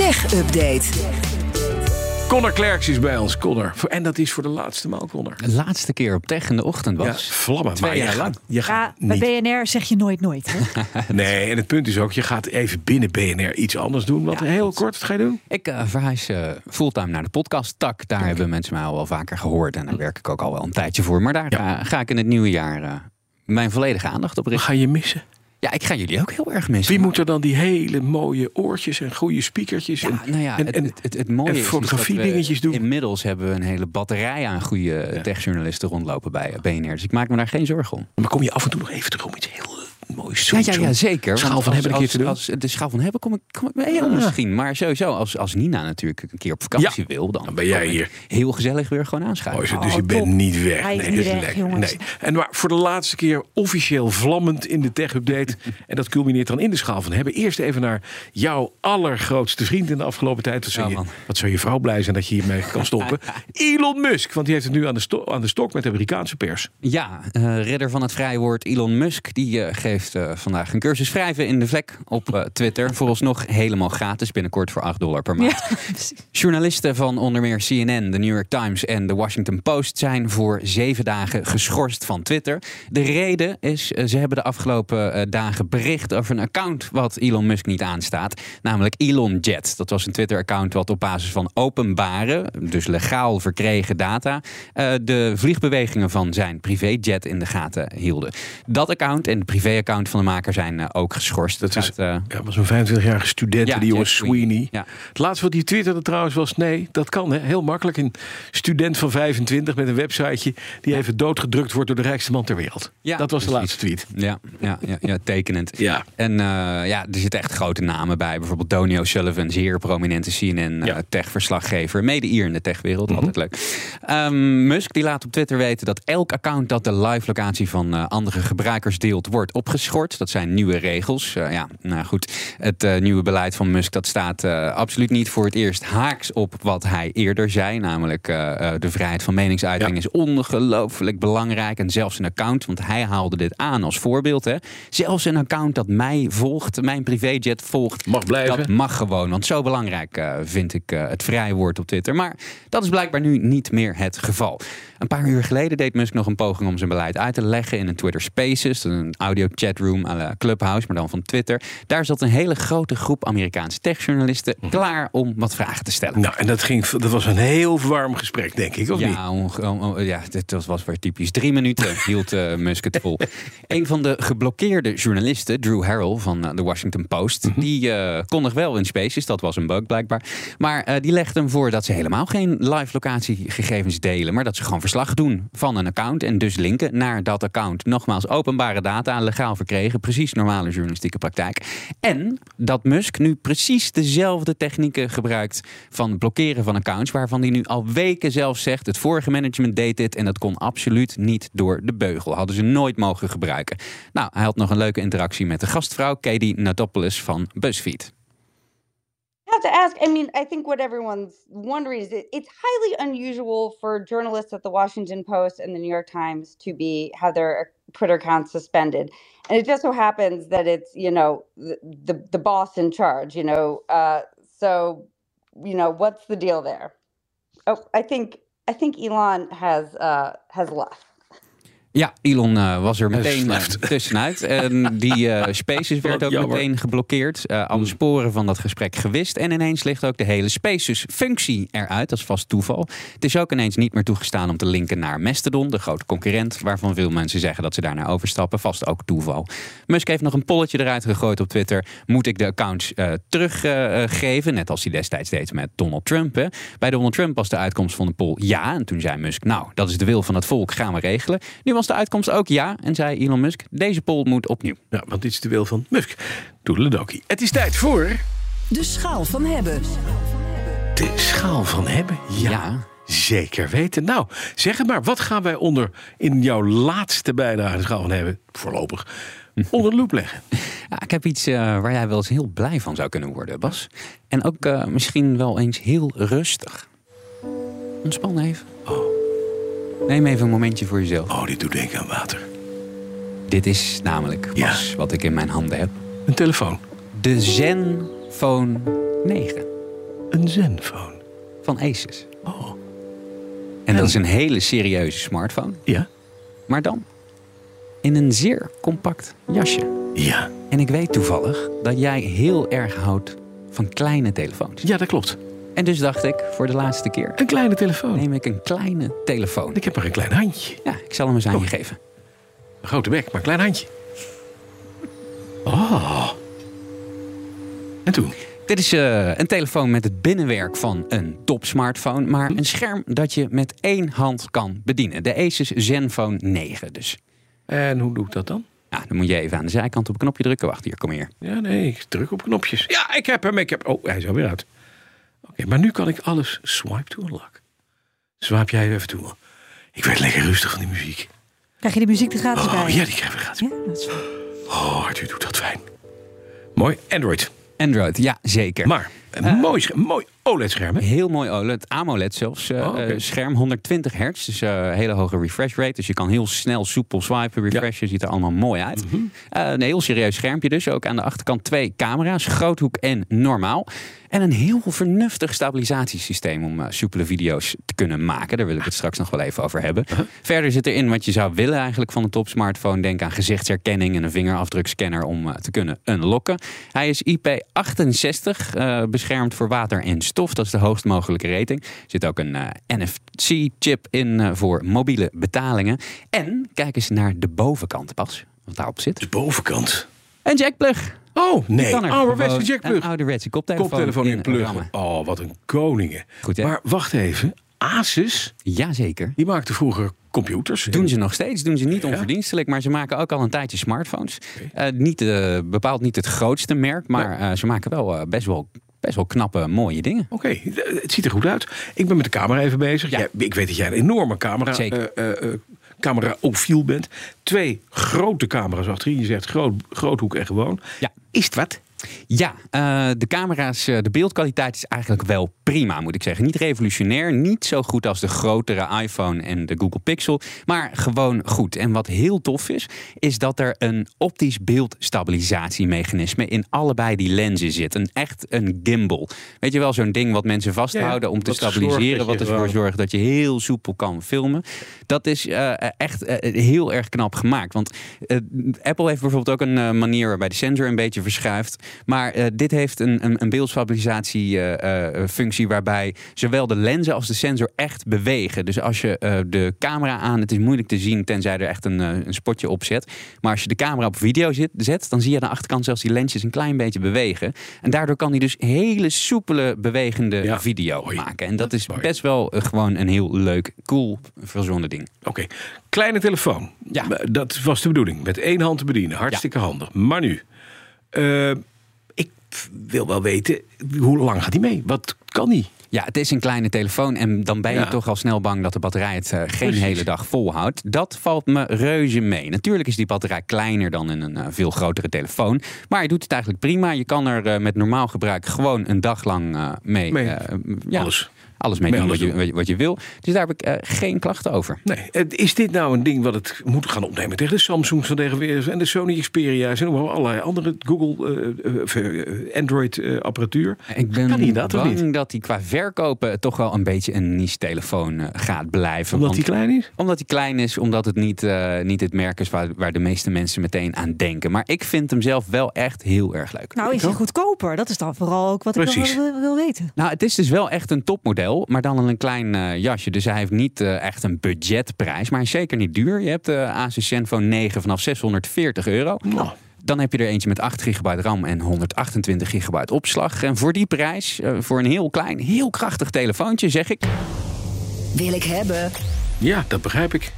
Tech Update. Connor Klerks is bij ons, Connor. En dat is voor de laatste maal, Connor. De laatste keer op tech in de ochtend Ja, was. vlammen. Twee maar je jaar gaat, lang. je Ja, gaat bij niet... BNR zeg je nooit nooit. Hè? Nee, en het punt is ook, je gaat even binnen BNR iets anders doen. Wat Ja, heel kort, wat ga je doen? Ik eh, verhuis eh, fulltime naar de podcast-tak. Daar hebben mensen mij al wel vaker gehoord. En daar werk ik ook al wel een tijdje voor. Maar daar Ja. ga, ga ik in het nieuwe jaar eh, mijn volledige aandacht op Wat richten. ga je missen? Ja, ik ga jullie ook heel erg missen. Wie moet er dan die hele mooie oortjes en goede speakertjes? Ja, en, nou ja, en, het, en- het, het, het mooie en is fotografie dingetjes doen. Inmiddels hebben we een hele batterij aan goede techjournalisten rondlopen bij BNR. Dus ik maak me daar geen zorgen om. maar kom je af en toe nog even terug om iets Ja, ja, ja, zeker. Schaal van als- hebben een keer te doen. Als, de schaal van hebben kom ik, kom ik mee Ah. misschien. Maar sowieso, als, als Nina natuurlijk een keer op vakantie wil, dan, dan ben jij hier. Heel gezellig weer gewoon aanschuiven. Oh, het, dus Oh, je bent niet weg. Hij is nee, niet is weg, lekker. jongens. Nee. En maar voor de laatste keer officieel vlammend in de tech-update. en dat culmineert dan in de schaal van hebben. Eerst even naar jouw allergrootste vriend in de afgelopen tijd. Wat zou, Ja, je, wat zou je vrouw blij zijn dat je hiermee kan stoppen? Elon Musk, want die heeft het nu aan de, sto- aan de stok met de Amerikaanse pers. Ja, eh redder van het vrije woord Elon Musk. Die eh, geeft eh, vandaag een cursus wrijven in de vlek op eh, Twitter. Vooralsnog helemaal gratis, binnenkort voor 8 dollar per maand. Ja, precies. Journalisten van onder meer CNN, The New York Times en The Washington Post zijn voor zeven dagen geschorst van Twitter. De reden is, eh, ze hebben de afgelopen eh, dagen bericht over een account wat Elon Musk niet aanstaat. Namelijk Elon Jet. Dat was een Twitter-account wat op basis van openbare, dus legaal verkregen data, eh, de vliegbewegingen van zijn privéjet in de gaten hielden. Dat account en de privéaccount van de maker zijn ook geschorst. Dat Het is- gaat, eh, Ja, was een 25-jarige student, Ja, die jongen Sweeney. Ja. Het laatste wat hij twitterde trouwens was... nee, dat kan hè, heel makkelijk. Een student van 25 met een websiteje... die even doodgedrukt wordt door de rijkste man ter wereld. Ja, dat was de laatste tweet. Ja, ja, ja, ja tekenend. Ja. En eh, ja, er zitten echt grote namen bij. Bijvoorbeeld Tony O'Sullivan, zeer prominente CNN Ja. eh, tech-verslaggever. Mede-ier in de techwereld, altijd leuk. Ehm, Musk die laat op Twitter weten dat elk account dat de live locatie van eh, andere gebruikers deelt, wordt opgeschort. Dat zijn nieuwe regels. Ja, nou goed. Het nieuwe beleid van Musk dat staat absoluut niet voor het eerst haaks op wat hij eerder zei. Namelijk eh, eh, de vrijheid van meningsuiting Ja. is ongelooflijk belangrijk. En zelfs een account, want hij haalde dit aan als voorbeeld. Hè. Zelfs een account dat mij volgt, mijn privéjet volgt. Mag blijven. Dat mag gewoon, want zo belangrijk eh, vind ik het vrije woord op Twitter. Maar dat is blijkbaar nu niet meer het geval. Een paar uur geleden deed Musk nog een poging om zijn beleid uit te leggen in een Twitter Spaces, een audio chatroom à la Clubhouse, maar dan van Twitter. Daar zat een hele grote groep Amerikaanse techjournalisten klaar om wat vragen te stellen. Nou, en dat, ging, dat was een heel warm gesprek, denk ik, of niet? Ja, onge- on- on- ja, dit was, weer typisch. Drie minuten hield eh, Musk het vol. Een van de geblokkeerde journalisten, Drew Harrell van eh, The Washington Post, die eh, kon nog wel in Spaces, dat was een bug blijkbaar. Maar die legde hem voor dat ze helemaal geen live locatiegegevens delen, maar dat ze gewoon verslag doen van een account en dus linken naar dat account. Nogmaals, openbare data, legaal verkregen, precies normale journalistieke praktijk. En dat Musk nu precies dezelfde technieken gebruikt van blokkeren van accounts, waarvan hij nu al weken zelf zegt: het vorige management deed dit en dat kon absoluut niet door de beugel. Hadden ze nooit mogen gebruiken. Nou, hij had nog een leuke interactie met de gastvrouw Katie Natopoulos van BuzzFeed. Have to ask. I mean, I think what everyone's wondering is it's highly unusual for journalists at the Washington Post and the New York Times to be have their Twitter accounts suspended, and it just so happens that it's you know the the, the boss in charge. You know, uh, so you know what's the deal there? Oh, I think I think Elon has uh, has left. Ja, Elon eh, was er meteen eh, tussenuit. En die eh, Spaces werd ook jammer. meteen geblokkeerd. Alle sporen van dat gesprek gewist. En ineens ligt ook de hele Spaces-functie eruit. Dat is vast toeval. Het is ook ineens niet meer toegestaan om te linken naar Mastodon, de grote concurrent. Waarvan veel mensen zeggen dat ze daarnaar overstappen. Vast ook toeval. Musk heeft nog een polletje eruit gegooid op Twitter. Moet ik de accounts teruggeven? Net als hij destijds deed met Donald Trump. Hè? Bij Donald Trump was de uitkomst van de poll ja. En toen zei Musk, nou, dat is de wil van het volk, gaan we regelen. Nu was de uitkomst ook ja. En zei Elon Musk, deze poll moet opnieuw. Ja, want dit is de wil van Musk. Toedeledokie. Het is tijd voor De schaal van hebben. de schaal van hebben. Ja, Ja. zeker weten. Nou, zeg het maar. Wat gaan wij onder in jouw laatste bijdrage de schaal van hebben? Voorlopig. Onder de loep leggen. Ja, ik heb iets eh, waar jij wel eens heel blij van zou kunnen worden, Bas. En ook eh, misschien wel eens heel rustig. Ontspan even. Neem even een momentje voor jezelf. Oh, dit doet denken aan water. Dit is namelijk Ja. Bas, wat ik in mijn handen heb. Een telefoon. De Zenfone 9. Een Zenfone. van Asus. Oh. En dat is een hele serieuze smartphone. Ja? Maar dan in een zeer compact jasje. Ja. En ik weet toevallig dat jij heel erg houdt van kleine telefoons. Ja, dat klopt. En dus dacht ik, voor de laatste keer Een kleine telefoon. neem ik een kleine telefoon. Ik heb maar een klein handje. Ja, ik zal hem eens aan Oh. je geven. Een grote bek, maar een klein handje. Oh. En toen? Dit is eh, een telefoon met het binnenwerk van een topsmartphone, maar een scherm dat je met één hand kan bedienen. De Asus Zenfone 9 dus. En hoe doe ik dat dan? Nou, dan moet je even aan de zijkant op een knopje drukken. Wacht, hier, kom hier. Ja, nee, ik druk op knopjes. Ja, ik heb hem. Ik heb... Oh, hij is alweer uit. Maar nu kan ik alles swipe to unlock. Swipe jij even toe. Ik werd lekker rustig van die muziek. Krijg je de muziek er gratis Oh, bij? ja, die krijgen we gratis. Ja, dat is fijn. Oh, Arthur doet dat fijn. Mooi. Android. Android, ja, zeker. Maar een mooi, scherm, mooi OLED-scherm, hè? Heel mooi OLED, AMOLED zelfs. eh, Oh, eh, scherm 120 hertz, dus eh, hele hoge refresh rate. Dus je kan heel snel soepel swipen, refreshen. Ziet er allemaal mooi uit. Mhm. Een heel serieus schermpje dus. Ook aan de achterkant twee camera's, groothoek en normaal. En een heel vernuftig stabilisatiesysteem om soepele video's te kunnen maken. Daar wil ik het straks nog wel even over hebben. Uh-huh. Verder zit erin wat je zou willen eigenlijk van een topsmartphone. Denk aan gezichtsherkenning en een vingerafdrukscanner om te kunnen unlocken. Hij is IP68, eh, beschermd voor water en stof. Dat is de hoogst mogelijke rating. Er zit ook een eh, NFC-chip in eh, voor mobiele betalingen. En kijk eens naar de bovenkant pas, wat daarop zit. De bovenkant. Een jackplug. Oh, nee. er Ouderwetse jackplug. Een ouderwetse koptelefoon, Koptelefoon in rammen. Oh, wat een koningen. Goed, hè? Maar wacht even. Asus, Jazeker. die maakte vroeger computers. Doen ze nog steeds, doen ze niet onverdienstelijk, maar ze maken ook al een tijdje smartphones. Eh, niet, bepaald niet het grootste merk, maar ze maken wel best wel best wel knappe, mooie dingen. Oké, het ziet er goed uit. Ik ben met de camera even bezig. Ja. Jij- ik weet dat jij een enorme camera, Zeker. eh, eh, eh, camera-ofiel bent. Twee grote camera's achterin. Je zegt groot, groothoek en gewoon. Ja. Is het wat? Ja, eh, de camera's, eh, de beeldkwaliteit is eigenlijk wel prima, moet ik zeggen. Niet revolutionair, niet zo goed als de grotere iPhone en de Google Pixel, maar gewoon goed. En wat heel tof is, is dat er een optisch beeldstabilisatiemechanisme in allebei die lenzen zit. Een echt een gimbal. Weet je wel, zo'n ding wat mensen vasthouden om te stabiliseren, wat ervoor zorgt dat je heel soepel kan filmen. Dat is eh, echt heel erg knap gemaakt. Want Apple heeft bijvoorbeeld ook een manier waarbij de sensor een beetje verschuift. Maar eh, dit heeft een, een, een beeldstabilisatiefunctie waarbij zowel de lenzen als de sensor echt bewegen. Dus als je eh, de camera aan, het is moeilijk te zien tenzij er echt een, eh, een spotje op zet. Maar als je de camera op video zit, zet, dan zie je aan de achterkant zelfs die lensjes een klein beetje bewegen. En daardoor kan hij dus hele soepele, bewegende Ja, video maken. En dat, is best wel eh, gewoon een heel leuk, cool, verzonnen ding. Oké, kleine telefoon. Ja. Dat was de bedoeling. Met één hand te bedienen. Hartstikke handig. Maar nu, eh, ik wil wel weten, hoe lang gaat die mee? Wat kan die? Ja, het is een kleine telefoon en dan ben je Ja. toch al snel bang dat de batterij het eh, geen Precies. hele dag volhoudt. Dat valt me reuze mee. Natuurlijk is die batterij kleiner dan in een eh, veel grotere telefoon, maar je doet het eigenlijk prima. Je kan er eh, met normaal gebruik gewoon een dag lang mee, Mee. ja, Alles. Alles mee doen, wat, je, wat je- wil. Dus daar heb ik eh, geen klachten over. Nee, is dit nou een ding wat het moet gaan opnemen tegen de Samsungs van tegenwoordig en de Sony Xperia's en allerlei andere Google eh, eh, Android apparatuur? Ik ben Kan hij dat of bang niet? dat hij qua verkopen toch wel een beetje een niche-telefoon eh, gaat blijven. Omdat die klein is? Omdat hij klein is, omdat het niet, eh, niet het merk is waar, waar de meeste mensen meteen aan denken. Maar ik vind hem zelf wel echt heel erg leuk. Nou, is hij goedkoper? Dat is dan vooral ook wat ik Precies. wel wil, wil weten. Nou, het is dus wel echt een topmodel, maar dan in een klein eh, jasje. Dus hij heeft niet eh, echt een budgetprijs, maar hij is zeker niet duur. Je hebt de Asus Zenfone 9 vanaf 640 euro. Nou, Dan heb je er eentje met 8 gigabyte RAM en 128 gigabyte opslag. En voor die prijs, eh, voor een heel klein, heel krachtig telefoontje, zeg ik... Wil ik hebben. ja, dat begrijp ik.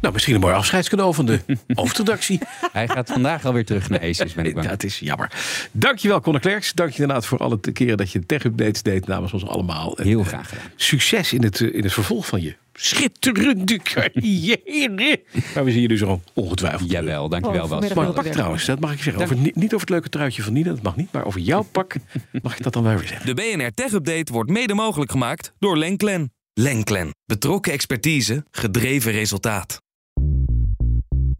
Nou, misschien een mooi afscheidscadeau van de hoofdredactie. Hij gaat vandaag alweer terug naar Asus, ben ik bang. Dat is jammer. Dankjewel, Conor Klerks. Dank je inderdaad voor alle keren dat je tech-updates deed namens ons allemaal. Heel eh, graag gedaan. Succes in het, eh, in het vervolg van je schitterende carrière. Maar we zien je dus al ongetwijfeld. Jawel, dankjewel Oh, Bas. vanmiddag Mooi wel pak trouwens, dat mag ik zeggen. Over, niet, niet over het leuke truitje van Nina, dat mag niet. Maar over jouw pak mag ik dat dan wel weer zeggen. De BNR Tech Update wordt mede mogelijk gemaakt door Lenklen. Lenklen. Betrokken expertise, gedreven resultaat.